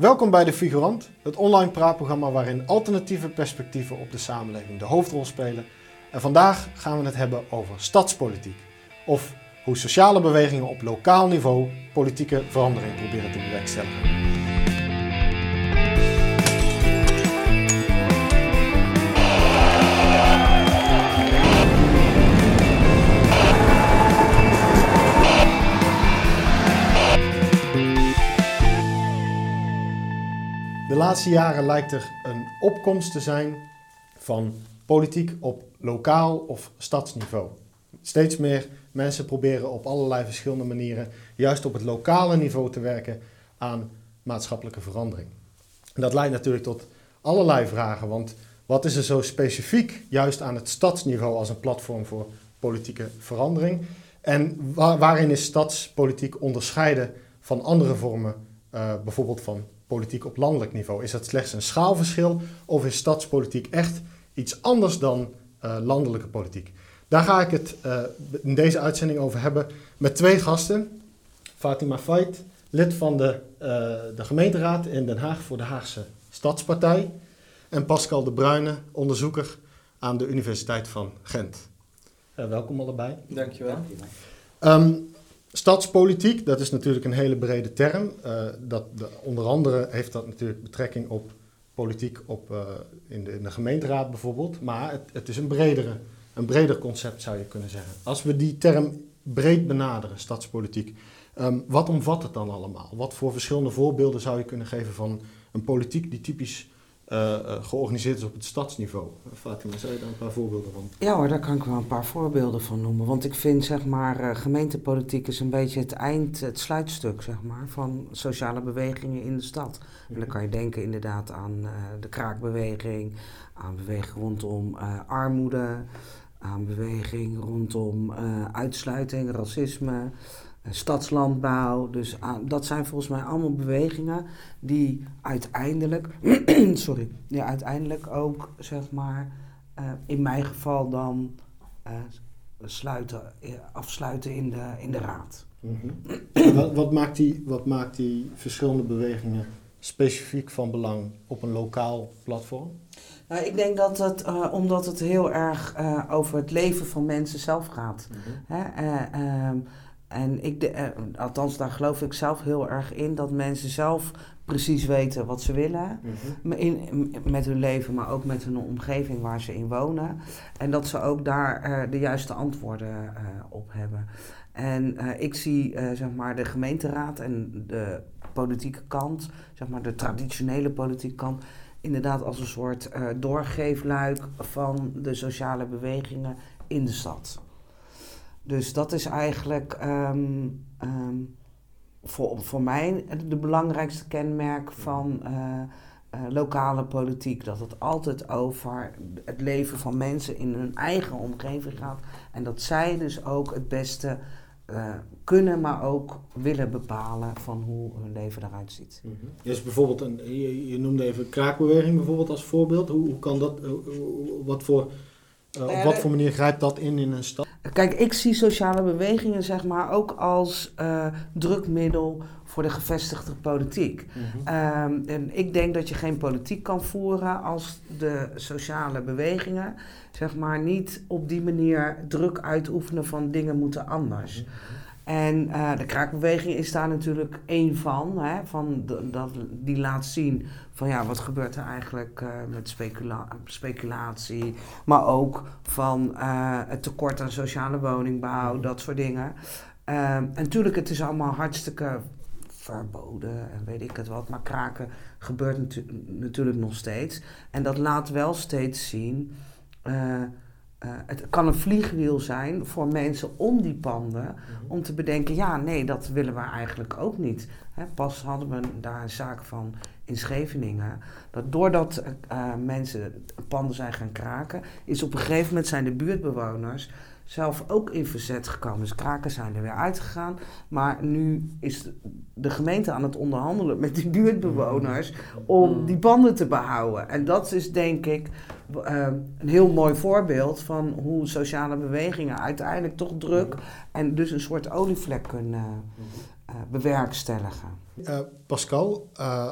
Welkom bij De Figurant, het online praatprogramma waarin alternatieve perspectieven op de samenleving de hoofdrol spelen. En vandaag gaan we het hebben over stadspolitiek. Of hoe sociale bewegingen op lokaal niveau politieke verandering proberen te bewerkstelligen. De laatste jaren lijkt er een opkomst te zijn van politiek op lokaal of stadsniveau. Steeds meer mensen proberen op allerlei verschillende manieren, juist op het lokale niveau te werken aan maatschappelijke verandering. En dat leidt natuurlijk tot allerlei vragen, want wat is er zo specifiek juist aan het stadsniveau als een platform voor politieke verandering? En waarin is stadspolitiek onderscheiden van andere vormen, uh, bijvoorbeeld van politiek op landelijk niveau? Is dat slechts een schaalverschil of is stadspolitiek echt iets anders dan uh, landelijke politiek? Daar ga ik het uh, in deze uitzending over hebben met twee gasten. Fatima Fait, lid van de, uh, de gemeenteraad in Den Haag voor de Haagse Stadspartij. En Pascal de Bruyne, onderzoeker aan de Universiteit van Gent. welkom allebei. Dankjewel. Um, Stadspolitiek, dat is natuurlijk een hele brede term. Uh, dat, de, onder andere heeft dat natuurlijk betrekking op politiek op, uh, in, de, in, de, gemeenteraad bijvoorbeeld. Maar het, het, is een, bredere, een breder concept zou je kunnen zeggen. Als we die term breed benaderen, stadspolitiek, um, wat omvat het dan allemaal? Wat voor verschillende voorbeelden zou je kunnen geven van een politiek die typisch uh, georganiseerd is op het stadsniveau. Fatima, zou je daar een paar voorbeelden van? Ja hoor, daar kan ik wel een paar voorbeelden van noemen. Want ik vind zeg maar, uh, gemeentepolitiek is een beetje het eind, het sluitstuk zeg maar, van sociale bewegingen in de stad. En dan kan je denken inderdaad aan de kraakbeweging, aan beweging rondom armoede, aan beweging rondom uitsluiting, racisme stadslandbouw. Dus dat zijn volgens mij allemaal bewegingen die uiteindelijk, sorry, die uiteindelijk ook zeg maar, uh, in mijn geval dan uh, sluiten, afsluiten in de, in de raad. Mm -hmm. wat, wat, maakt die, wat maakt die verschillende bewegingen specifiek van belang op een lokaal platform? Nou, ik denk dat het, uh, omdat het heel erg over het leven van mensen zelf gaat. Mm -hmm. Hè? En ik, de, eh, althans, daar geloof ik zelf heel erg in dat mensen zelf precies weten wat ze willen. Mm in, met hun leven, maar ook met hun omgeving waar ze in wonen. En dat ze ook daar uh, de juiste antwoorden uh, op hebben. En ik zie zeg maar de gemeenteraad en de politieke kant, zeg maar de traditionele politieke kant, inderdaad als een soort doorgeefluik van de sociale bewegingen in de stad. Dus dat is eigenlijk um, um, voor, voor mij de belangrijkste kenmerk van uh, uh, lokale politiek. Dat het altijd over het leven van mensen in hun eigen omgeving gaat. En dat zij dus ook het beste uh, kunnen, maar ook willen bepalen van hoe hun leven eruit ziet. Mm -hmm. Dus bijvoorbeeld, een, je, je, noemde even kraakbeweging bijvoorbeeld als voorbeeld. Hoe, hoe kan dat, wat voor, op wat voor manier grijpt dat in in een stad? Kijk, ik zie sociale bewegingen zeg maar ook als uh, drukmiddel voor de gevestigde politiek. Mm -hmm. um, en ik denk dat je geen politiek kan voeren als de sociale bewegingen zeg maar niet op die manier druk uitoefenen van dingen moeten anders. Mm -hmm. En uh, de kraakbeweging is daar natuurlijk één van. Hè, van dat, die laat zien van ja, wat gebeurt er eigenlijk uh, met specula speculatie. Maar ook van uh, het tekort aan sociale woningbouw, dat soort dingen. en natuurlijk, het is allemaal hartstikke verboden en weet ik het wat. Maar kraken gebeurt natu natuurlijk nog steeds. En dat laat wel steeds zien... Uh, het kan een vliegwiel zijn voor mensen om die panden, mm -hmm. om te bedenken, ja, nee, dat willen we eigenlijk ook niet. Hè, pas hadden we daar een zaak van in Scheveningen, dat doordat uh, mensen panden zijn gaan kraken, is op een gegeven moment zijn de buurtbewoners zelf ook in verzet gekomen. Dus kraken zijn er weer uitgegaan. Maar nu is de gemeente aan het onderhandelen met die buurtbewoners om die banden te behouden. En dat is denk ik uh, een heel mooi voorbeeld van hoe sociale bewegingen uiteindelijk toch druk en dus een soort olievlek kunnen bewerkstelligen. Pascal,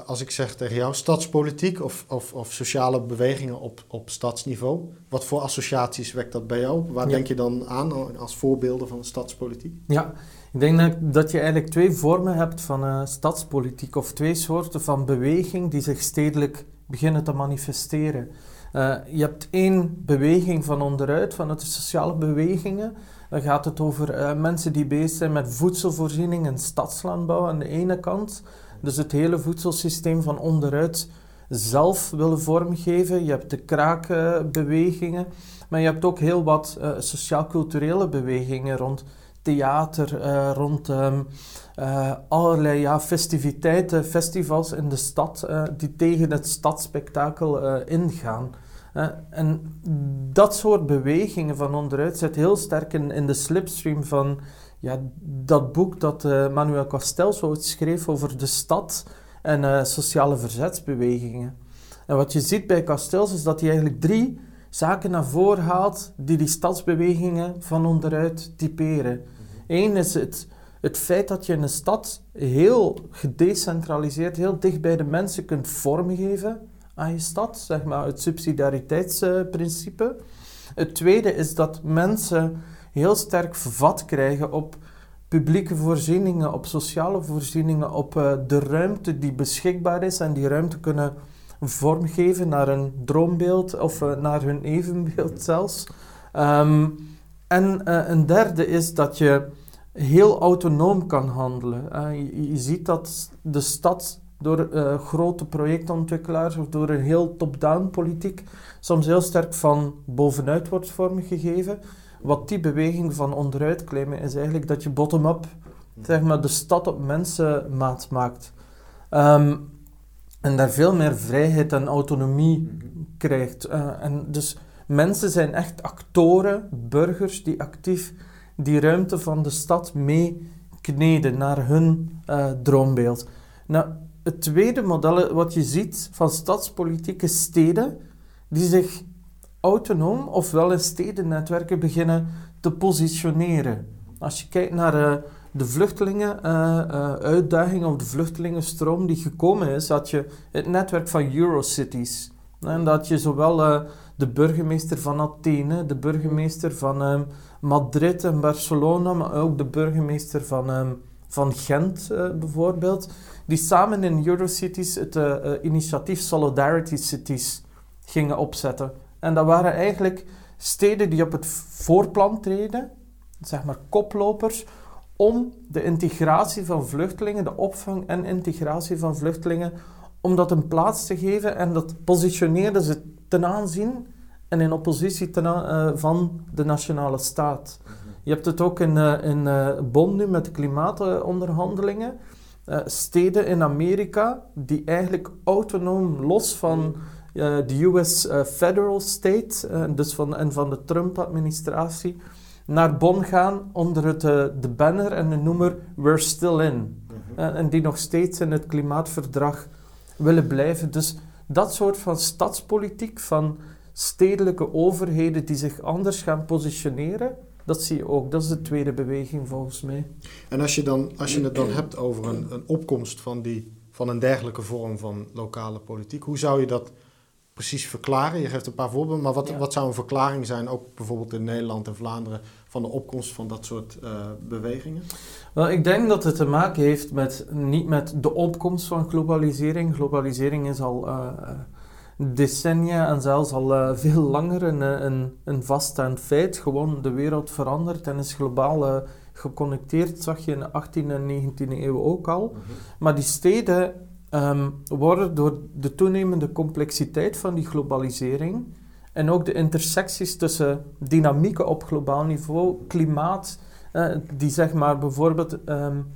als ik zeg tegen jou stadspolitiek of, of, of sociale bewegingen op, op stadsniveau, wat voor associaties wekt dat bij jou? Waar denk je dan aan als voorbeelden van stadspolitiek? Ja, ik denk dat je eigenlijk twee vormen hebt van uh, stadspolitiek, of twee soorten van beweging die zich stedelijk beginnen te manifesteren. Uh, je hebt één beweging van onderuit, van de sociale bewegingen. Dan gaat het over uh, mensen die bezig zijn met voedselvoorziening en stadslandbouw aan de ene kant. Dus het hele voedselsysteem van onderuit zelf willen vormgeven. Je hebt de kraakbewegingen, maar je hebt ook heel wat sociaal-culturele bewegingen rond theater, uh, rond uh, allerlei ja, festiviteiten, festivals in de stad die tegen het stadspektakel ingaan. En dat soort bewegingen van onderuit zit heel sterk in, de slipstream van ja, dat boek dat Manuel Castells schreef over de stad en sociale verzetsbewegingen. En wat je ziet bij Castells is dat hij eigenlijk drie zaken naar voren haalt die die stadsbewegingen van onderuit typeren. Eén is het, het feit dat je een stad heel gedecentraliseerd, heel dicht bij de mensen kunt vormgeven aan je stad, zeg maar het subsidiariteitsprincipe. Het tweede is dat mensen heel sterk vat krijgen op publieke voorzieningen, op sociale voorzieningen, op uh, de ruimte die beschikbaar is en die ruimte kunnen vormgeven naar een droombeeld of uh, naar hun evenbeeld zelfs. Um, en uh, een derde is dat je heel autonoom kan handelen. Je, ziet dat de stad door uh, grote projectontwikkelaars of door een heel top-down politiek soms heel sterk van bovenuit wordt vormgegeven. Wat die beweging van onderuit claimen is eigenlijk dat je bottom-up zeg maar, de stad op mensenmaat maakt. Um, en daar veel meer vrijheid en autonomie krijgt. Uh, en dus mensen zijn echt actoren, burgers die actief die ruimte van de stad mee kneden naar hun uh, droombeeld. Nou, het tweede model wat je ziet van stadspolitieke steden, die zich autonoom ofwel in stedennetwerken beginnen te positioneren. Als je kijkt naar uh, de vluchtelingen-uitdaging uh, of de vluchtelingenstroom die gekomen is, had je het netwerk van Eurocities. En dat je zowel de burgemeester van Athene, de burgemeester van ehm, Madrid en Barcelona, maar ook de burgemeester van, ehm, van Gent bijvoorbeeld, die samen in Eurocities het uh, uh, initiatief Solidarity Cities gingen opzetten. En dat waren eigenlijk steden die op het voorplan treden, zeg maar koplopers, om de integratie van vluchtelingen, de opvang en integratie van vluchtelingen, om dat een plaats te geven en dat positioneerden ze ten aanzien en in oppositie ten, uh, van de nationale staat. Je hebt het ook in, uh, in uh, Bonn nu met de klimaatonderhandelingen. Steden in Amerika die eigenlijk autonoom los van de US federal state dus van, en van de Trump-administratie naar Bonn gaan onder het, de banner en de noemer We're Still In. en die nog steeds in het klimaatverdrag willen blijven. Dus dat soort van stadspolitiek, van stedelijke overheden die zich anders gaan positioneren, dat zie je ook. Dat is de tweede beweging volgens mij. En als je, dan, als je het dan hebt over een, een opkomst van, die, van een dergelijke vorm van lokale politiek, hoe zou je dat precies verklaren? Je geeft een paar voorbeelden, maar wat, wat zou een verklaring zijn, ook bijvoorbeeld in Nederland en Vlaanderen, van de opkomst van dat soort uh, bewegingen? Wel, ik denk dat het te maken heeft met niet met de opkomst van globalisering. Globalisering is al uh, decennia en zelfs al uh, veel langer een, een, een vaststaand feit. Gewoon de wereld verandert en is globaal geconnecteerd. zag je in de 18e en 19e eeuw ook al. Mm -hmm. Maar die steden um, worden door de toenemende complexiteit van die globalisering en ook de intersecties tussen dynamieken op globaal niveau, klimaat, uh, die zeg maar bijvoorbeeld um,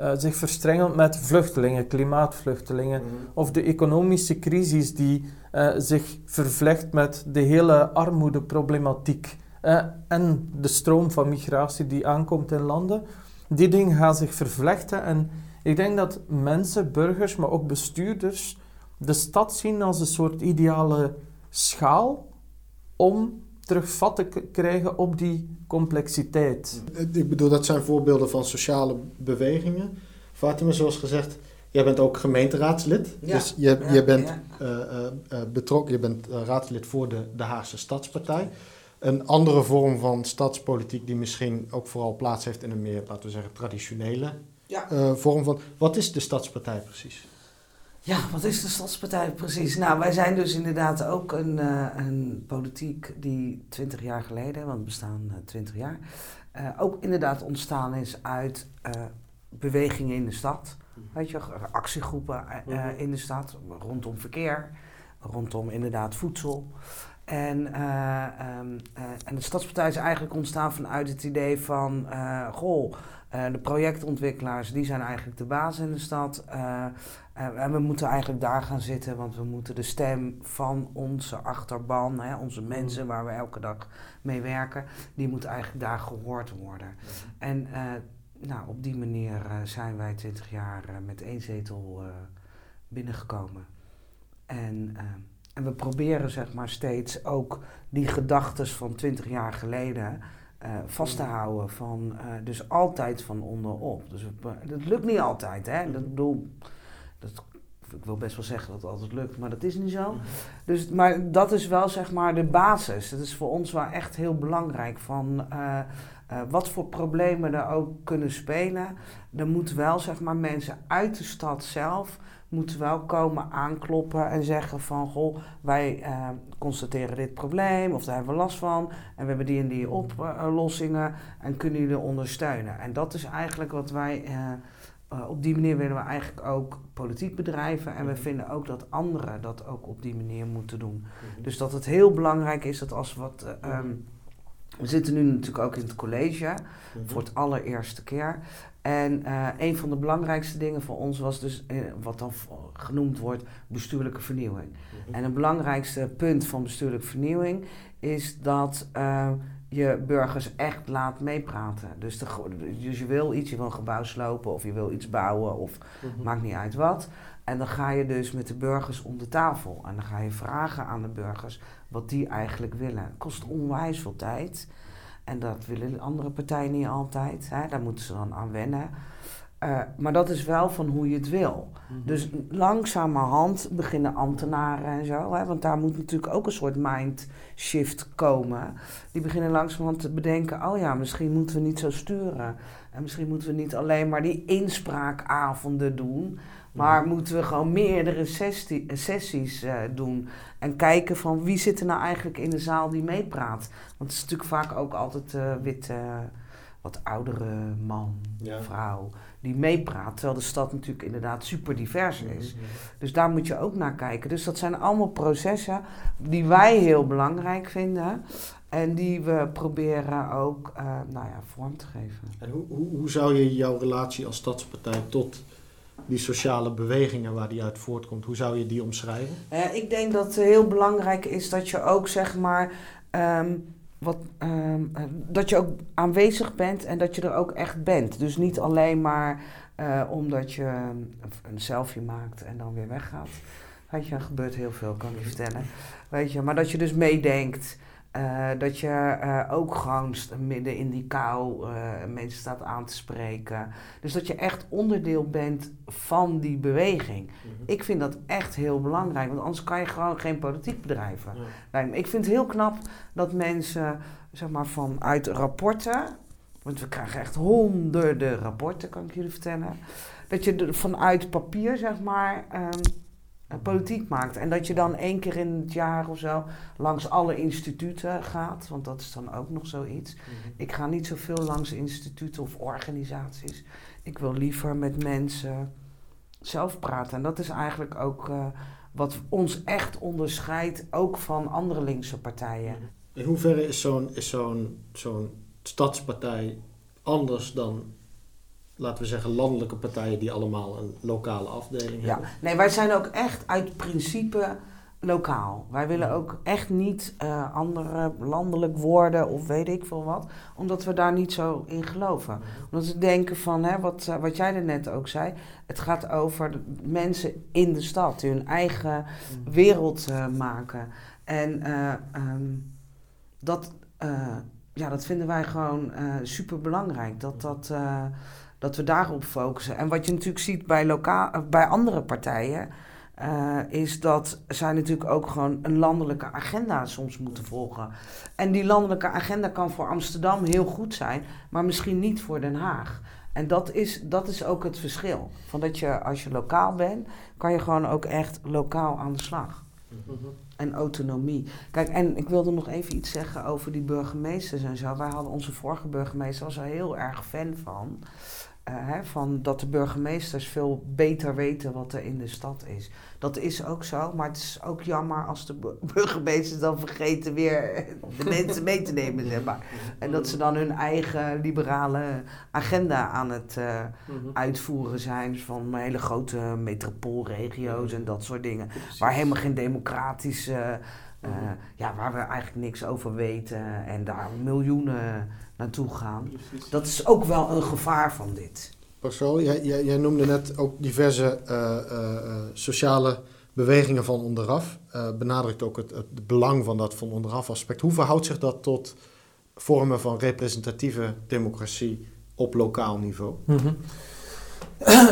uh, zich verstrengelt met vluchtelingen, klimaatvluchtelingen, mm -hmm. of de economische crisis die uh, zich vervlecht met de hele armoedeproblematiek en de stroom van migratie die aankomt in landen. Die dingen gaan zich vervlechten en ik denk dat mensen, burgers, maar ook bestuurders de stad zien als een soort ideale schaal om terug vat te krijgen op die complexiteit. Ik bedoel, dat zijn voorbeelden van sociale bewegingen. Fatima, zoals gezegd, jij bent ook gemeenteraadslid. Ja. Dus je, Ja, je bent ja. eh, eh, eh, betrokken, je bent raadslid voor de, de Haagse Stadspartij. Een andere vorm van stadspolitiek die misschien ook vooral plaats heeft in een meer, laten we zeggen, traditionele vorm van. Wat is de Stadspartij precies? Ja, wat is de Stadspartij precies? Nou, wij zijn dus inderdaad ook een, een politiek die 20 jaar geleden, want we bestaan eh, 20 jaar, ook inderdaad ontstaan is uit bewegingen in de stad. Weet je, actiegroepen eh, eh, in de stad, rondom verkeer, rondom inderdaad voedsel. En, eh, ehm, eh, en de Stadspartij is eigenlijk ontstaan vanuit het idee van, goh, de projectontwikkelaars die zijn eigenlijk de baas in de stad. En we moeten eigenlijk daar gaan zitten, want we moeten de stem van onze achterban, hè, onze mensen waar we elke dag mee werken, die moet eigenlijk daar gehoord worden. En nou, op die manier eh, zijn wij 20 jaar eh, met één zetel eh, binnengekomen. En, en we proberen zeg maar steeds ook die gedachten van 20 jaar geleden vast te houden. Van, dus altijd van onderop. Dus dat lukt niet altijd. Hè? Dat bedoel, dat, ik wil best wel zeggen dat het altijd lukt, maar dat is niet zo. Dus, maar dat is wel zeg maar de basis. Dat is voor ons wel echt heel belangrijk. Van, eh, wat voor problemen er ook kunnen spelen. Er moeten wel zeg maar, mensen uit de stad zelf moeten wel komen aankloppen en zeggen van... Goh, wij eh, constateren dit probleem of daar hebben we last van. En we hebben die en die oplossingen en kunnen jullie ondersteunen. En dat is eigenlijk wat wij... eh, op die manier willen we eigenlijk ook politiek bedrijven. En we vinden ook dat anderen dat ook op die manier moeten doen. Dus dat het heel belangrijk is dat als wat. eh, ehm, we zitten nu natuurlijk ook in het college voor het allereerste keer. En eh, een van de belangrijkste dingen voor ons was dus eh, wat dan genoemd wordt bestuurlijke vernieuwing. En het belangrijkste punt van bestuurlijke vernieuwing is dat eh, je burgers echt laat meepraten. Dus, de, dus je wil iets, je wil een gebouw slopen of je wil iets bouwen of maakt niet uit wat. En dan ga je dus met de burgers om de tafel. En dan ga je vragen aan de burgers wat die eigenlijk willen. Het kost onwijs veel tijd. En dat willen andere partijen niet altijd. Hè? Daar moeten ze dan aan wennen. Eh, maar dat is wel van hoe je het wil. Dus langzamerhand beginnen ambtenaren en zo. Hè? Want daar moet natuurlijk ook een soort mindshift komen. Die beginnen langzamerhand te bedenken... oh ja, misschien moeten we niet zo sturen. En misschien moeten we niet alleen maar die inspraakavonden doen... Maar moeten we gewoon meerdere sessie- sessies eh, doen. En kijken van wie zit er nou eigenlijk in de zaal die meepraat. Want het is natuurlijk vaak ook altijd eh witte, wat oudere man, Ja. vrouw die meepraat. Terwijl de stad natuurlijk inderdaad super divers is. Dus daar moet je ook naar kijken. Dus dat zijn allemaal processen die wij heel belangrijk vinden. En die we proberen ook eh, nou ja, vorm te geven. En hoe, hoe, hoe zou je jouw relatie als stadspartij tot die sociale bewegingen waar die uit voortkomt, hoe zou je die omschrijven? Eh, ik denk dat het heel belangrijk is dat je ook zeg maar. ehm, wat, ehm, eh, dat je ook aanwezig bent en dat je er ook echt bent. Dus niet alleen maar eh, omdat je een selfie maakt en dan weer weggaat. Weet je, er gebeurt heel veel, kan je vertellen. Weet je, maar dat je dus meedenkt. Eh, dat je eh, ook gewoon midden in die kou eh, mensen staat aan te spreken. Dus dat je echt onderdeel bent van die beweging. Ik vind dat echt heel belangrijk, want anders kan je gewoon geen politiek bedrijven. Nee, ik vind het heel knap dat mensen, zeg maar, vanuit rapporten, want we krijgen echt honderden rapporten, kan ik jullie vertellen, dat je er vanuit papier, zeg maar, ehm, eh, politiek maakt. En dat je dan één keer in het jaar of zo langs alle instituten gaat, want dat is dan ook nog zoiets. Ik ga niet zoveel langs instituten of organisaties. Ik wil liever met mensen zelf praten. En dat is eigenlijk ook eh, wat ons echt onderscheidt, ook van andere linkse partijen. In hoeverre is zo'n is zo'n zo'n stadspartij anders dan, laten we zeggen, landelijke partijen die allemaal een lokale afdeling Ja, hebben? nee, wij zijn ook echt uit principe lokaal. Wij willen ook echt niet eh, andere landelijk worden of weet ik veel wat, omdat we daar niet zo in geloven. Omdat we denken van, hè, wat, eh, wat jij er net ook zei, het gaat over mensen in de stad die hun eigen wereld eh, maken. En eh, ehm, dat, ja, dat vinden wij gewoon super belangrijk. Dat dat, eh, dat we daarop focussen. En wat je natuurlijk ziet bij, lokaal, bij andere partijen, uh, is dat zij natuurlijk ook gewoon een landelijke agenda soms moeten volgen. En die landelijke agenda kan voor Amsterdam heel goed zijn, maar misschien niet voor Den Haag. En dat is, dat is ook het verschil. Van dat je, als je lokaal bent, kan je gewoon ook echt lokaal aan de slag. En autonomie. Kijk, en ik wilde nog even iets zeggen over die burgemeesters en zo. Wij hadden onze vorige burgemeester, was heel erg fan van. Hè, van dat de burgemeesters veel beter weten wat er in de stad is. Dat is ook zo, maar het is ook jammer als de burgemeesters dan vergeten weer de mensen mee te nemen, zeg maar. En dat ze dan hun eigen liberale agenda aan het uh, uitvoeren zijn van hele grote metropoolregio's en dat soort dingen. Waar helemaal geen democratische, uh, ja, waar we eigenlijk niks over weten en daar miljoenen naartoe gaan. Dat is ook wel een gevaar van dit. Pascal, jij, jij, jij noemde net ook diverse uh, uh, sociale bewegingen van onderaf. Uh, benadrukt ook het, het, belang van dat van onderaf aspect. Hoe verhoudt zich dat tot vormen van representatieve democratie op lokaal niveau? Mm -hmm.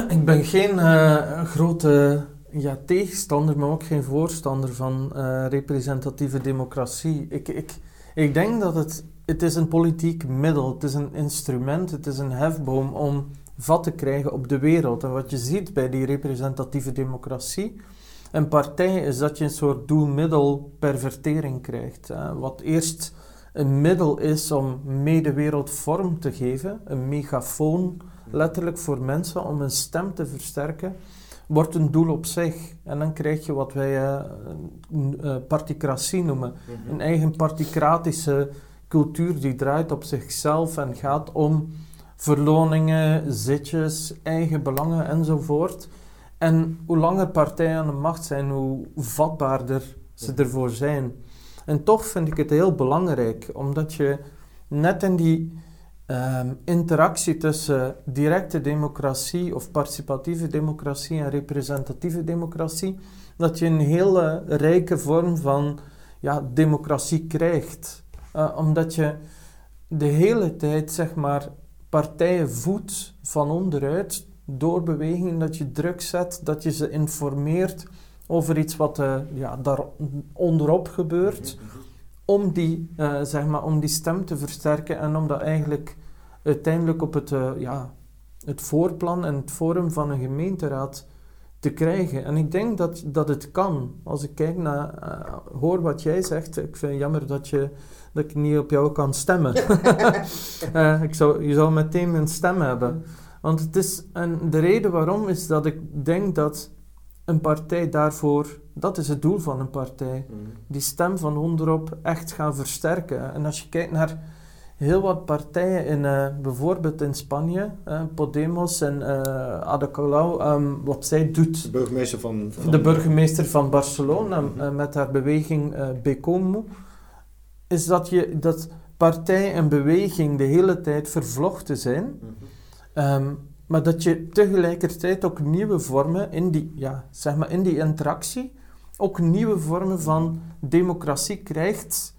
Ik ben geen grote ja, tegenstander, maar ook geen voorstander van representatieve democratie. Ik, ik, ik denk dat het, het is een politiek middel, het is een instrument, het is een hefboom om vat te krijgen op de wereld. En wat je ziet bij die representatieve democratie, een partij, is dat je een soort doel-middel-pervertering krijgt. Wat eerst een middel is om mee de wereld vorm te geven, een megafoon, letterlijk voor mensen, om een stem te versterken, wordt een doel op zich. En dan krijg je wat wij uh, uh, particratie noemen. Mhm. Een eigen particratische cultuur die draait op zichzelf en gaat om verloningen, zitjes, eigen belangen enzovoort. En hoe langer partijen aan de macht zijn, hoe vatbaarder ze ervoor zijn. En toch vind ik het heel belangrijk, omdat je net in die um, interactie tussen directe democratie of participatieve democratie en representatieve democratie, dat je een hele rijke vorm van ja, democratie krijgt. Uh, omdat je de hele tijd, zeg maar, partijen voedt van onderuit door beweging, dat je druk zet, dat je ze informeert over iets wat uh, ja, daar onderop gebeurt, om die, uh, zeg maar, om die stem te versterken en om dat eigenlijk uiteindelijk op het, ja, het voorplan en het forum van een gemeenteraad te krijgen. En ik denk dat, dat het kan. Als ik kijk naar, hoor wat jij zegt, ik vind het jammer dat je dat ik niet op jou kan stemmen. uh, ik zou, je zou meteen mijn stem hebben. Want het is, en de reden waarom is dat ik denk dat een partij daarvoor, dat is het doel van een partij, mm. die stem van onderop echt gaan versterken. En als je kijkt naar heel wat partijen, in, uh, bijvoorbeeld in Spanje, uh, Podemos en uh, Ada Colau, um, wat zij doet. De burgemeester van, van de burgemeester van Barcelona, mm-hmm. met haar beweging Becomo is dat, je, dat partij en beweging de hele tijd vervlochten zijn, mhm. um, maar dat je tegelijkertijd ook nieuwe vormen in die, ja, zeg maar in die interactie, ook nieuwe vormen van democratie krijgt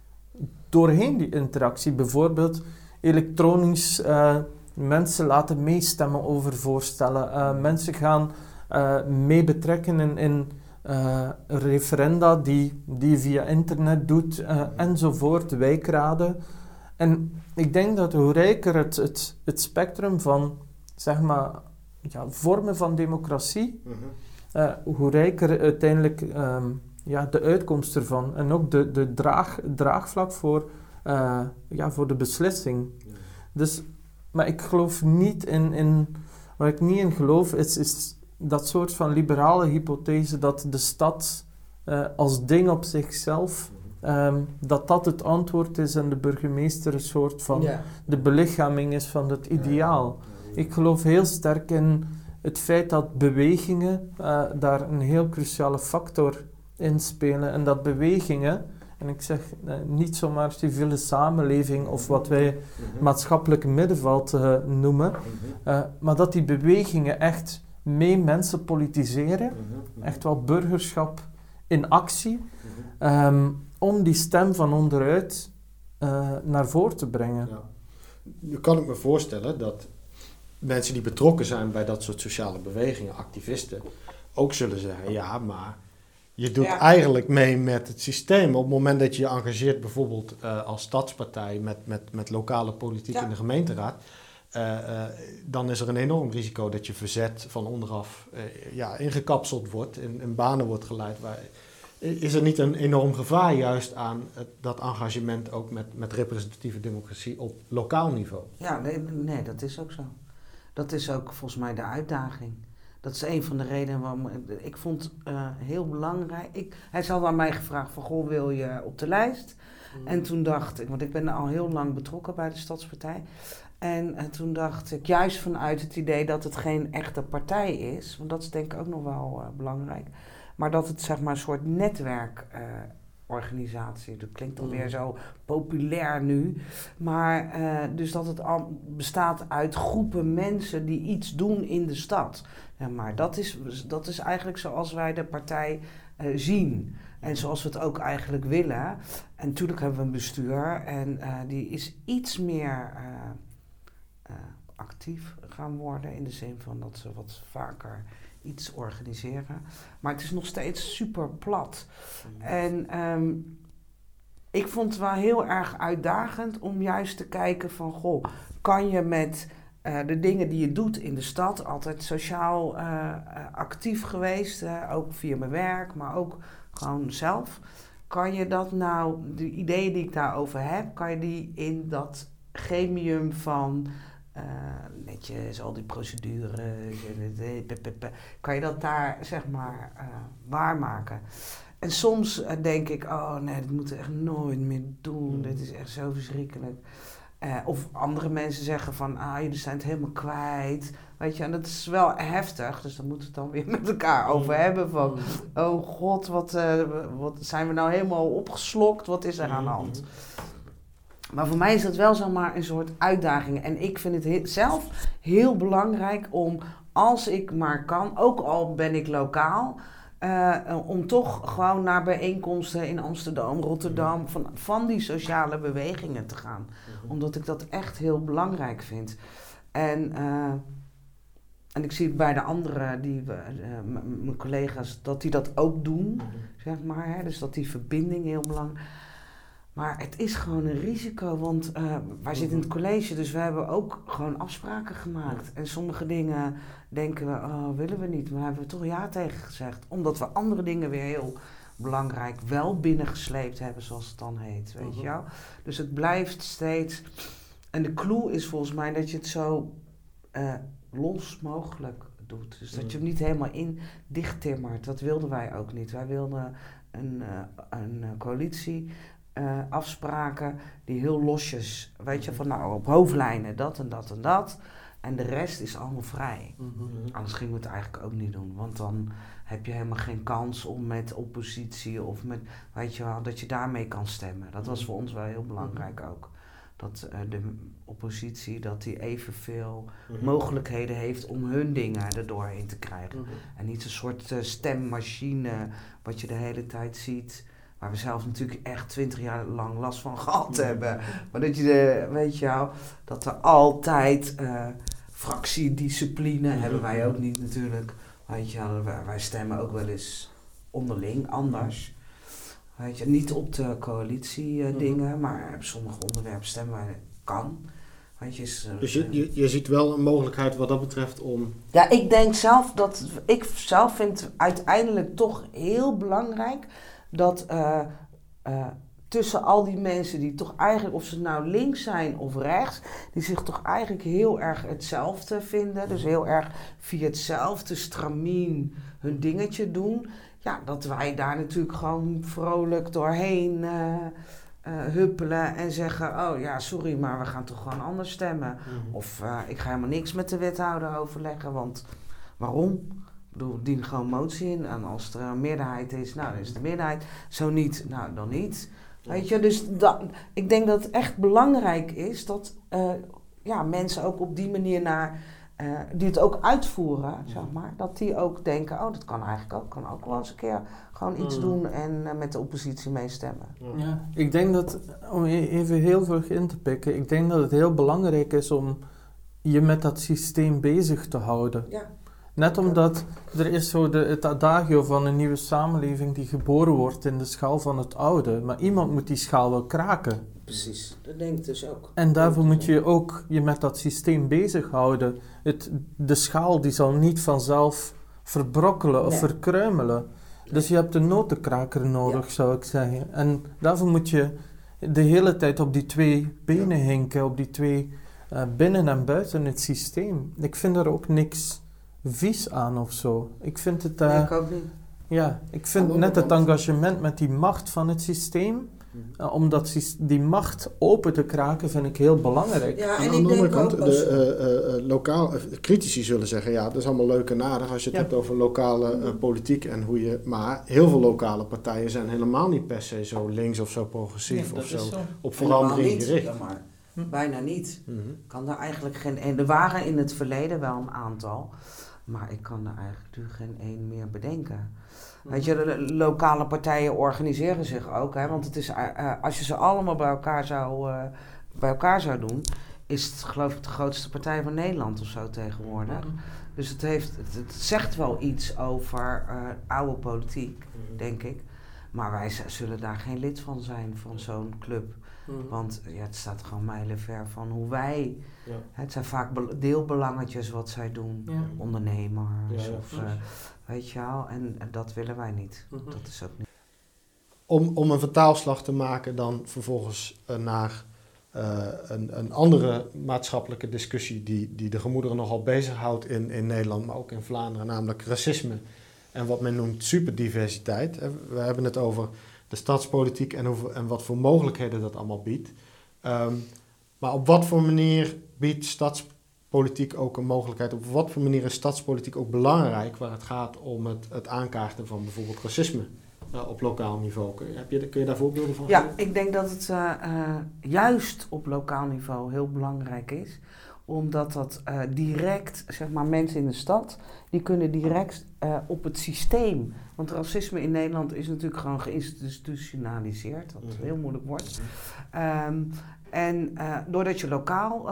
doorheen die interactie. Bijvoorbeeld elektronisch uh, mensen laten meestemmen over voorstellen, uh, mensen gaan uh, mee betrekken in, in referenda die, die via internet doet uh, enzovoort, wijkraden. En ik denk dat hoe rijker het, het, het spectrum van zeg maar, ja, vormen van democratie, mm -hmm. uh, hoe rijker uiteindelijk um, ja, de uitkomst ervan en ook de, de draag, draagvlak voor, ja, voor de beslissing. Dus, maar ik geloof niet in, in, waar ik niet in geloof, is, is dat soort van liberale hypothese dat de stad uh, als ding op zichzelf, um, dat dat het antwoord is en de burgemeester een soort van ja. de belichaming is van het ideaal. Ik geloof heel sterk in het feit dat bewegingen uh, daar een heel cruciale factor in spelen en dat bewegingen, en ik zeg uh, niet zomaar civiele samenleving of wat wij mhm. maatschappelijk middenveld noemen, mhm. maar dat die bewegingen echt mee mensen politiseren, mhm, echt wel burgerschap in actie, um, om die stem van onderuit naar voren te brengen. Ja. Nu kan ik me voorstellen dat mensen die betrokken zijn bij dat soort sociale bewegingen, activisten, ook zullen zeggen: ja, maar je doet Ja. eigenlijk mee met het systeem. Op het moment dat je je engageert, bijvoorbeeld eh, als stadspartij met, met, met lokale politiek Ja. in de gemeenteraad. eh, eh, dan is er een enorm risico dat je verzet van onderaf ja, ingekapseld wordt, in, in banen wordt geleid. Waar, is er niet een enorm gevaar juist aan het, dat engagement ook met, met representatieve democratie op lokaal niveau? Ja, nee, nee, dat is ook zo. Dat is ook volgens mij de uitdaging. Dat is een van de redenen waarom ik vond eh heel belangrijk. Ik, hij had aan mij gevraagd van, goh, wil je op de lijst? En toen dacht ik, want ik ben al heel lang betrokken bij de Stadspartij. En, eh, toen dacht ik, juist vanuit het idee dat het geen echte partij is, want dat is denk ik ook nog wel eh, belangrijk, maar dat het zeg maar een soort netwerkorganisatie, dat klinkt alweer Mm. zo populair nu, maar dus dat het al bestaat uit groepen mensen die iets doen in de stad. Ja, maar dat is, dat is eigenlijk zoals wij de partij eh, zien. En zoals we het ook eigenlijk willen. En natuurlijk hebben we een bestuur en eh, die is iets meer eh, actief gaan worden. In de zin van dat ze wat vaker iets organiseren. Maar het is nog steeds super plat. En ehm, ik vond het wel heel erg uitdagend om juist te kijken van... Goh, kan je met eh, de dingen die je doet in de stad... altijd sociaal eh, eh, actief geweest, ook via mijn werk, maar ook gewoon zelf... Kan je dat nou, de ideeën die ik daarover heb, kan je die in dat gremium van netjes, al die procedures, kan je dat daar zeg maar waarmaken? En soms denk ik, oh nee, dat moeten we echt nooit meer doen, dit is echt zo verschrikkelijk. Eh, of andere mensen zeggen van, ah, jullie zijn het helemaal kwijt. Weet je, en dat is wel heftig, dus daar moeten we het dan weer met elkaar over hebben. Van, oh god, wat, eh, wat zijn we nou helemaal opgeslokt? Wat is er aan de hand? Maar voor mij is dat wel zomaar een soort uitdaging. En ik vind het he- zelf heel belangrijk om, als ik maar kan, ook al ben ik lokaal, eh, om toch gewoon naar bijeenkomsten in Amsterdam, Rotterdam, van, van die sociale bewegingen te gaan. Omdat ik dat echt heel belangrijk vind. En, eh, en ik zie bij de anderen, die, we, eh, mijn collega's, dat die dat ook doen zeg maar. Hè? Dus dat die verbinding heel belangrijk Maar het is gewoon een risico, want eh, wij zitten in het college, dus we hebben ook gewoon afspraken gemaakt. En sommige dingen denken we, oh, willen we niet, maar hebben we toch ja tegen gezegd. Omdat we andere dingen weer heel belangrijk wel binnengesleept hebben, zoals het dan heet, weet je wel. Dus het blijft steeds... En de clue is volgens mij dat je het zo eh, los mogelijk doet. Dus dat je hem niet helemaal in dichttimmert. Dat wilden wij ook niet. Wij wilden een, eh, een coalitie eh, afspraken die heel losjes, weet je, van nou op hoofdlijnen dat en dat en dat. En de rest is allemaal vrij. Anders gingen we het eigenlijk ook niet doen. Want dan heb je helemaal geen kans om met oppositie of met, weet je wel, dat je daarmee kan stemmen. Dat was voor ons wel heel belangrijk ook. Dat eh, de oppositie, dat die evenveel mogelijkheden heeft om hun dingen er doorheen te krijgen. En niet een soort eh, stemmachine wat je de hele tijd ziet. Waar we zelf natuurlijk echt twintig jaar lang last van gehad hebben. Maar dat je, de, weet je wel, dat er altijd eh, fractiediscipline hebben wij ook niet natuurlijk. Weet je wel, wij, stemmen ook wel eens onderling anders. Weet je, niet op de coalitie eh, dingen, maar op sommige onderwerpen stemmen wij kan. Weet je, is, eh, Dus je, je, je ziet wel een mogelijkheid wat dat betreft om. ja, ik denk zelf dat. Ik zelf vind uiteindelijk toch heel belangrijk dat eh, eh, tussen al die mensen die toch eigenlijk, of ze nou links zijn of rechts, die zich toch eigenlijk heel erg hetzelfde vinden. Dus heel erg via hetzelfde stramien hun dingetje doen. Ja, dat wij daar natuurlijk gewoon vrolijk doorheen. eh, huppelen en zeggen: Oh ja, sorry, maar we gaan toch gewoon anders stemmen. Of eh, ik ga helemaal niks met de wethouder overleggen, want waarom? Ik bedoel, dien gewoon motie in. En als er een meerderheid is, nou, dan is het de meerderheid. Zo niet, nou, dan niet. Weet je, dus dat, ik denk dat het echt belangrijk is dat eh, ja, mensen ook op die manier naar, eh, die het ook uitvoeren, zeg maar, dat die ook denken, oh, dat kan eigenlijk ook, kan ook wel eens een keer gewoon iets Mm. doen en eh, met de oppositie meestemmen. Ja, ik denk dat, om even heel vlug in te pikken, ik denk dat het heel belangrijk is om je met dat systeem bezig te houden. Ja. Net omdat er is zo de, het adagio van een nieuwe samenleving die geboren wordt in de schaal van het oude. Maar iemand moet die schaal wel kraken. Precies, dat denk ik dus ook. En daarvoor moet je ook je met dat systeem bezighouden. Het, de schaal die zal niet vanzelf verbrokkelen of Nee. verkruimelen. Dus je hebt een notenkraker nodig, zou ik zeggen. En daarvoor moet je de hele tijd op die twee benen hinken, op die twee eh, binnen en buiten het systeem. Ik vind er ook niks vies aan of zo. Ik vind het, eh, Nee, ik ook niet. ja, ik Aan vind de net het engagement met die macht van het systeem, eh, om dat die macht open te kraken, vind ik heel belangrijk. Ja, Aan en de ik andere denk kant, de eh, lokaal, critici zullen zeggen, ja, dat is allemaal leuk en aardig als je het Ja. hebt over lokale eh, politiek en hoe je, maar heel veel lokale partijen zijn helemaal niet per se zo links of zo progressief of zo, op verandering gericht. ja, maar Hm. Bijna niet. Mhm. kan daar eigenlijk geen één. Er waren in het verleden wel een aantal, maar ik kan er eigenlijk nu geen één meer bedenken. Weet je, de, lokale partijen organiseren zich ook, hè, want het is, eh, eh, als je ze allemaal bij elkaar, zou, eh, bij elkaar zou doen, is het geloof ik de grootste partij van Nederland of zo tegenwoordig. Dus het, heeft, het, het zegt wel iets over oude politiek, denk ik. Maar wij zullen daar geen lid van zijn, van zo'n club. Want ja, het staat gewoon mijlenver van hoe wij. Ja. Het zijn vaak bel- deelbelangetjes wat zij doen. Ja. Ondernemers Ja, ja, of eh, weet je wel. En, en dat willen wij niet. Mhm. Dat is ook niet. Om, om een vertaalslag te maken dan vervolgens eh, naar eh, een, een andere maatschappelijke discussie die, die de gemoederen nogal bezighoudt in, in Nederland, maar ook in Vlaanderen, namelijk racisme en wat men noemt superdiversiteit. Eh, We hebben het over de stadspolitiek en, en wat voor mogelijkheden dat allemaal biedt. Ehm, maar op wat voor manier biedt stadspolitiek ook een mogelijkheid? Op wat voor manier is stadspolitiek ook belangrijk waar het gaat om het, het aankaarten van bijvoorbeeld racisme eh, op lokaal niveau? Kun je, heb je, kun je daar voorbeelden van Ja, geven? ik denk dat het eh, eh, juist op lokaal niveau heel belangrijk is. Omdat dat eh, direct, zeg maar, mensen in de stad, die kunnen direct eh, op het systeem. Want racisme in Nederland is natuurlijk gewoon geïnstitutionaliseerd, wat Mhm. heel moeilijk wordt. Ehm, en eh, doordat je lokaal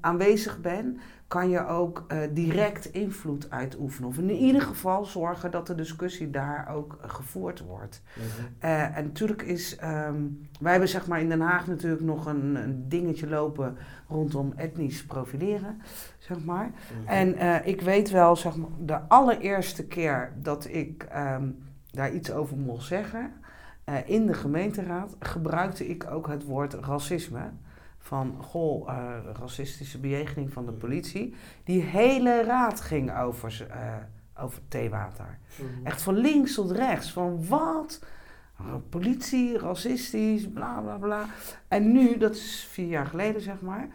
aanwezig bent, kan je ook eh, direct invloed uitoefenen. Of in ieder geval zorgen dat de discussie daar ook eh, gevoerd wordt. Eh, en natuurlijk is, ehm, wij hebben zeg maar in Den Haag natuurlijk nog een, een dingetje lopen rondom etnisch profileren, zeg maar. Mhm. En ik weet wel, zeg maar, de allereerste keer dat ik ehm, daar iets over mocht zeggen, in de gemeenteraad gebruikte ik ook het woord racisme. Van, goh, eh, racistische bejegening van de politie. Die hele raad ging over, eh, over theewater. Mhm. Echt van links tot rechts. Van wat? Uh, Politie, racistisch, bla bla bla. En nu, dat is vier jaar geleden zeg maar.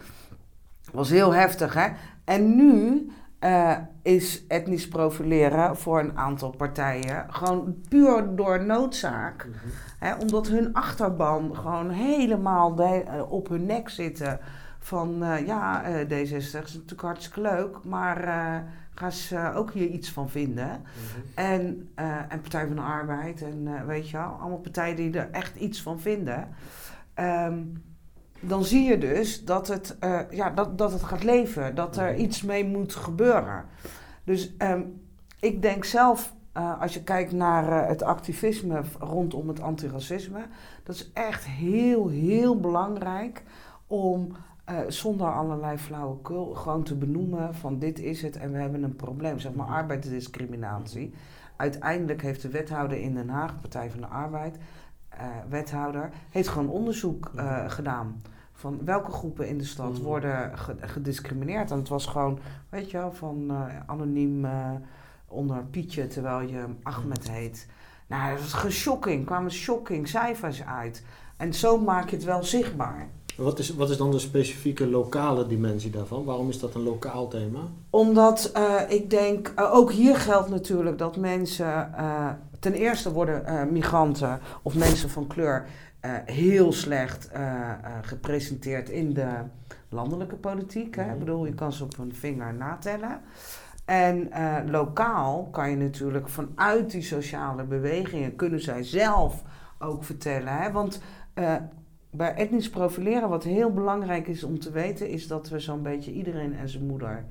Was heel heftig hè. En nu eh, is etnisch profileren voor een aantal partijen gewoon puur door noodzaak. Mhm. Hè, omdat hun achterban gewoon helemaal de- eh, op hun nek zitten. Van eh, ja, eh, D66 is natuurlijk hartstikke leuk, maar ga ze ook hier iets van vinden. Mhm. En, en Partij van de Arbeid en weet je wel, allemaal partijen die er echt iets van vinden. Ehm, dan zie je dus dat het, eh, ja, dat, dat het gaat leven, dat er iets mee moet gebeuren. Dus ehm, ik denk zelf, eh, als je kijkt naar eh, het activisme rondom het antiracisme, dat is echt heel, heel belangrijk om zonder allerlei flauwekul gewoon te benoemen van dit is het en we hebben een probleem. Zeg maar Mhm. arbeidsdiscriminatie. Uiteindelijk heeft de wethouder in Den Haag, Partij van de Arbeid, wethouder, heeft gewoon onderzoek eh, gedaan. Van welke groepen in de stad Mhm. worden ge- gediscrimineerd. En het was gewoon, weet je wel, van eh, anoniem eh, onder Pietje terwijl je Ahmed heet. Nou, dat was geschokking. kwamen shocking cijfers uit. En zo maak je het wel zichtbaar. Wat is, wat is dan de specifieke lokale dimensie daarvan? Waarom is dat een lokaal thema? Omdat eh, ik denk, eh, ook hier geldt natuurlijk dat mensen, eh, ten eerste worden eh, migranten of mensen van kleur eh, heel slecht eh, gepresenteerd in de landelijke politiek. Hè? Mhm. Ik bedoel, je kan ze op een vinger natellen. En lokaal kan je natuurlijk vanuit die sociale bewegingen, kunnen zij zelf ook vertellen. Hè? Want bij etnisch profileren, wat heel belangrijk is om te weten, is dat we zo'n beetje iedereen en zijn moeder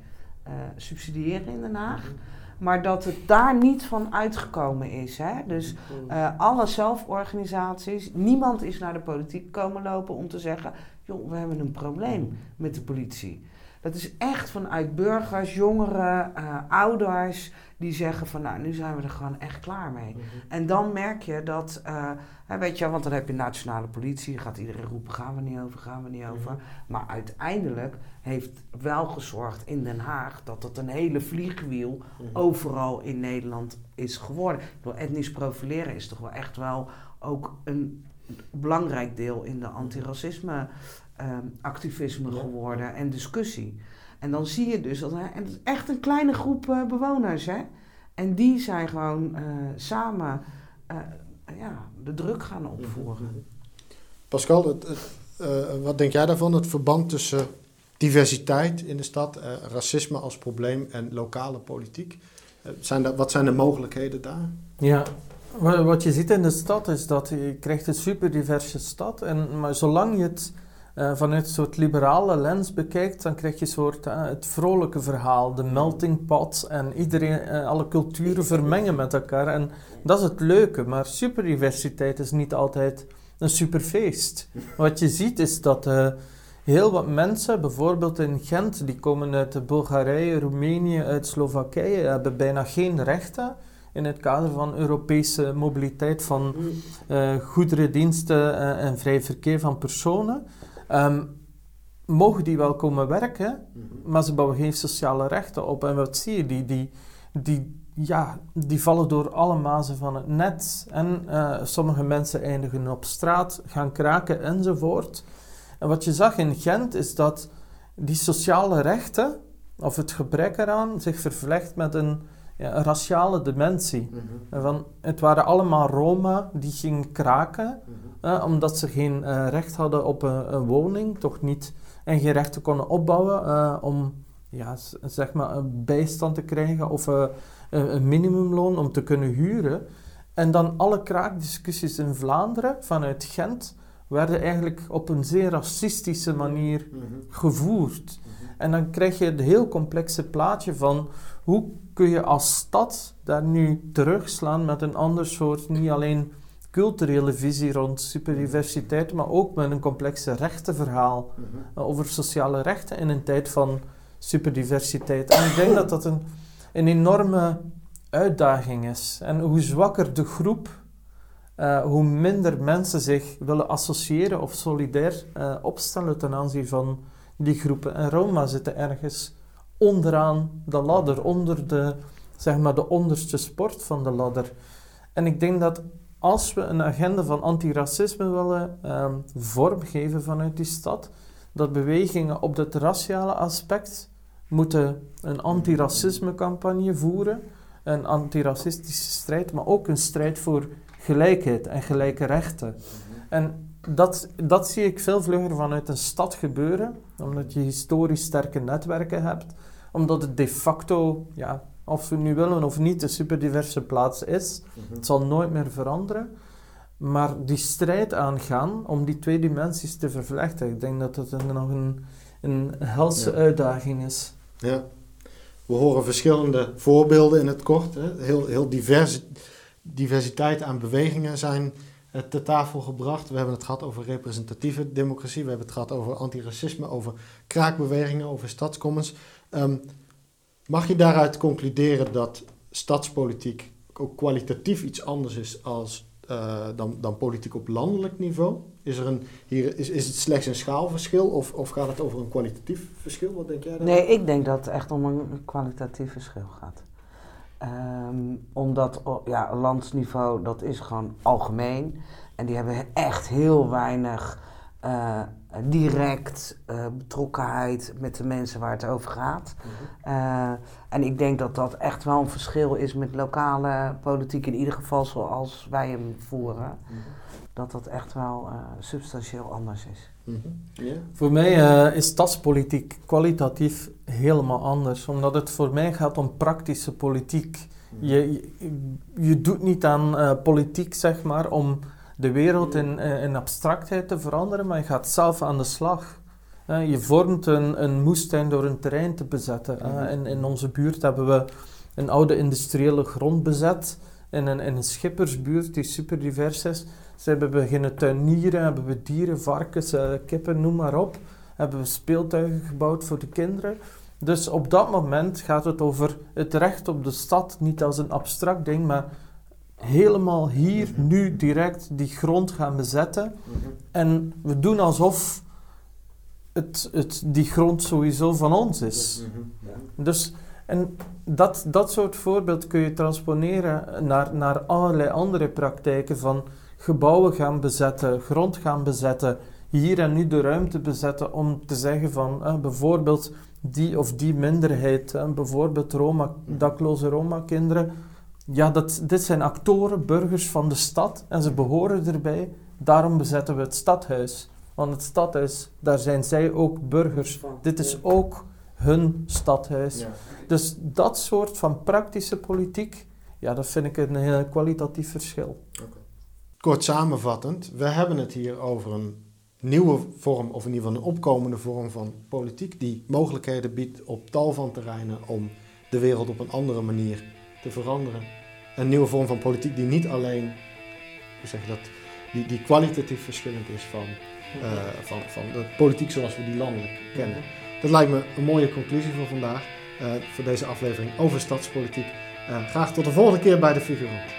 uh, subsidiëren in Den Haag. Mhm. Maar dat het daar niet van uitgekomen is. Hè? Dus uh, alle zelforganisaties, niemand is naar de politiek komen lopen om te zeggen: joh, we hebben een probleem met de politie. Dat is echt vanuit burgers, jongeren, uh, ouders die zeggen van nou, nu zijn we er gewoon echt klaar mee. Mhm. En dan merk je dat, uh, weet je, want dan heb je nationale politie, gaat iedereen roepen, gaan we niet over, gaan we niet over. Mhm. Maar uiteindelijk heeft wel gezorgd in Den Haag dat het een hele vliegwiel mhm. overal in Nederland is geworden. Ik etnisch profileren is toch wel echt wel ook een belangrijk deel in de antiracisme Ehm, activisme geworden en discussie. En dan zie je dus dat en het is echt een kleine groep uh, bewoners, hè. En die zijn gewoon uh, samen uh, ja, de druk gaan opvoeren. Pascal, het, wat denk jij daarvan? Het verband tussen diversiteit in de stad, racisme als probleem en lokale politiek. zijn dat, wat zijn de mogelijkheden daar? Ja, wat je ziet in de stad is dat je krijgt een super diverse stad. En, maar zolang je het uh, vanuit een soort liberale lens bekijkt, dan krijg je een soort uh, het vrolijke verhaal, de melting pot en iedereen, uh, alle culturen vermengen met elkaar. En dat is het leuke, maar superdiversiteit is niet altijd een superfeest. Wat je ziet is dat heel wat mensen, bijvoorbeeld in Gent, die komen uit Bulgarije, Roemenië, uit Slowakije, hebben bijna geen rechten in het kader van Europese mobiliteit van goederen, diensten en vrij verkeer van personen. Um, mogen die wel komen werken, mhm. maar ze bouwen geen sociale rechten op. En wat zie je? Die, die, die, ja, die vallen door alle mazen van het net. En uh, sommige mensen eindigen op straat, gaan kraken enzovoort. En wat je zag in Gent is dat die sociale rechten, of het gebrek eraan, zich vervlecht met een, ja, een raciale dimensie. Mm van, het waren allemaal Roma die gingen kraken. Mhm omdat ze geen uh, recht hadden op een, een, woning, toch niet, en geen rechten konden opbouwen uh, om ja, zeg maar een bijstand te krijgen of uh, een minimumloon om te kunnen huren. En dan alle kraakdiscussies in Vlaanderen vanuit Gent werden eigenlijk op een zeer racistische manier mhm. gevoerd. Mhm. En dan krijg je het heel complexe plaatje van hoe kun je als stad daar nu terugslaan met een ander soort, niet alleen culturele visie rond superdiversiteit, maar ook met een complexe rechtenverhaal mm over sociale rechten in een tijd van superdiversiteit. En ik denk dat dat een, een enorme uitdaging is. En hoe zwakker de groep, uh, hoe minder mensen zich willen associëren of solidair uh, opstellen ten aanzien van die groepen. En Roma zitten ergens onderaan de ladder, onder de, zeg maar, de onderste sport van de ladder. En ik denk dat als we een agenda van antiracisme willen um, vormgeven vanuit die stad, dat bewegingen op het raciale aspect moeten een antiracisme campagne voeren, een antiracistische strijd, maar ook een strijd voor gelijkheid en gelijke rechten. En dat, dat zie ik veel vlugger vanuit een stad gebeuren, omdat je historisch sterke netwerken hebt, omdat het de facto ja, of we nu willen of niet, een superdiverse plaats is. Mhm. Het zal nooit meer veranderen. Maar die strijd aangaan om die twee dimensies te vervlechten, ik denk dat een, nog een, een helse uitdaging is. Ja, we horen verschillende voorbeelden in het kort. Hè. Heel, heel divers, diversiteit aan bewegingen zijn uh, ter tafel gebracht. We hebben het gehad over representatieve democratie, we hebben het gehad over antiracisme, over kraakbewegingen, over stadscommons. Ehm, Mag je daaruit concluderen dat stadspolitiek ook kwalitatief iets anders is als, uh, dan, dan politiek op landelijk niveau? Is, er een, hier, is, is het slechts een schaalverschil of, of gaat het over een kwalitatief verschil? Wat denk jij daarvan? Nee, ik denk dat het echt om een kwalitatief verschil gaat. Um, omdat ja, landsniveau, dat is gewoon algemeen. En die hebben echt heel weinig uh, direct uh, betrokkenheid met de mensen waar het over gaat. Mhm. uh, en ik denk dat dat echt wel een verschil is met lokale politiek, in ieder geval zoals wij hem voeren. Mhm. Dat dat echt wel substantieel anders is. Mm Voor mij is stadspolitiek kwalitatief helemaal anders, omdat het voor mij gaat om praktische politiek. Mhm. Je, je, je, doet niet aan politiek, zeg maar, om de wereld in, eh, in abstractheid te veranderen, maar je gaat zelf aan de slag. Je vormt een, een moestuin door een terrein te bezetten. Mhm. in, in onze buurt hebben we een oude industriële grond bezet, in een, in een schippersbuurt die super divers is. Ze hebben beginnen tuinieren, hebben we dieren, varkens, eh, kippen, noem maar op. Hebben we speeltuigen gebouwd voor de kinderen. Dus op dat moment gaat het over het recht op de stad, niet als een abstract ding, maar helemaal hier, Mhm. nu, direct die grond gaan bezetten. En we doen alsof het, het, die grond sowieso van ons is. Dus, en dat, dat soort voorbeeld kun je transponeren naar, naar allerlei andere praktijken van gebouwen gaan bezetten, grond gaan bezetten, hier en nu de ruimte bezetten om te zeggen van eh, bijvoorbeeld die of die minderheid, eh, bijvoorbeeld Roma, dakloze Roma-kinderen, ja, dat, dit zijn actoren, burgers van de stad en ze behoren erbij, daarom bezetten we het stadhuis. Want het stadhuis, daar zijn zij ook burgers. Dit is ook hun stadhuis. Dus dat soort van praktische politiek, ja, dat vind ik een heel kwalitatief verschil. Kort samenvattend, we hebben het hier over een nieuwe vorm, of in ieder geval een opkomende vorm van politiek, die mogelijkheden biedt op tal van terreinen om de wereld op een andere manier te veranderen. Een nieuwe vorm van politiek die niet alleen, hoe zeg je dat, die, die kwalitatief verschillend is van, eh, van, van de politiek zoals we die landelijk kennen. Dat lijkt me een mooie conclusie voor vandaag, eh, voor deze aflevering over stadspolitiek. Eh, graag tot de volgende keer bij de Figurant.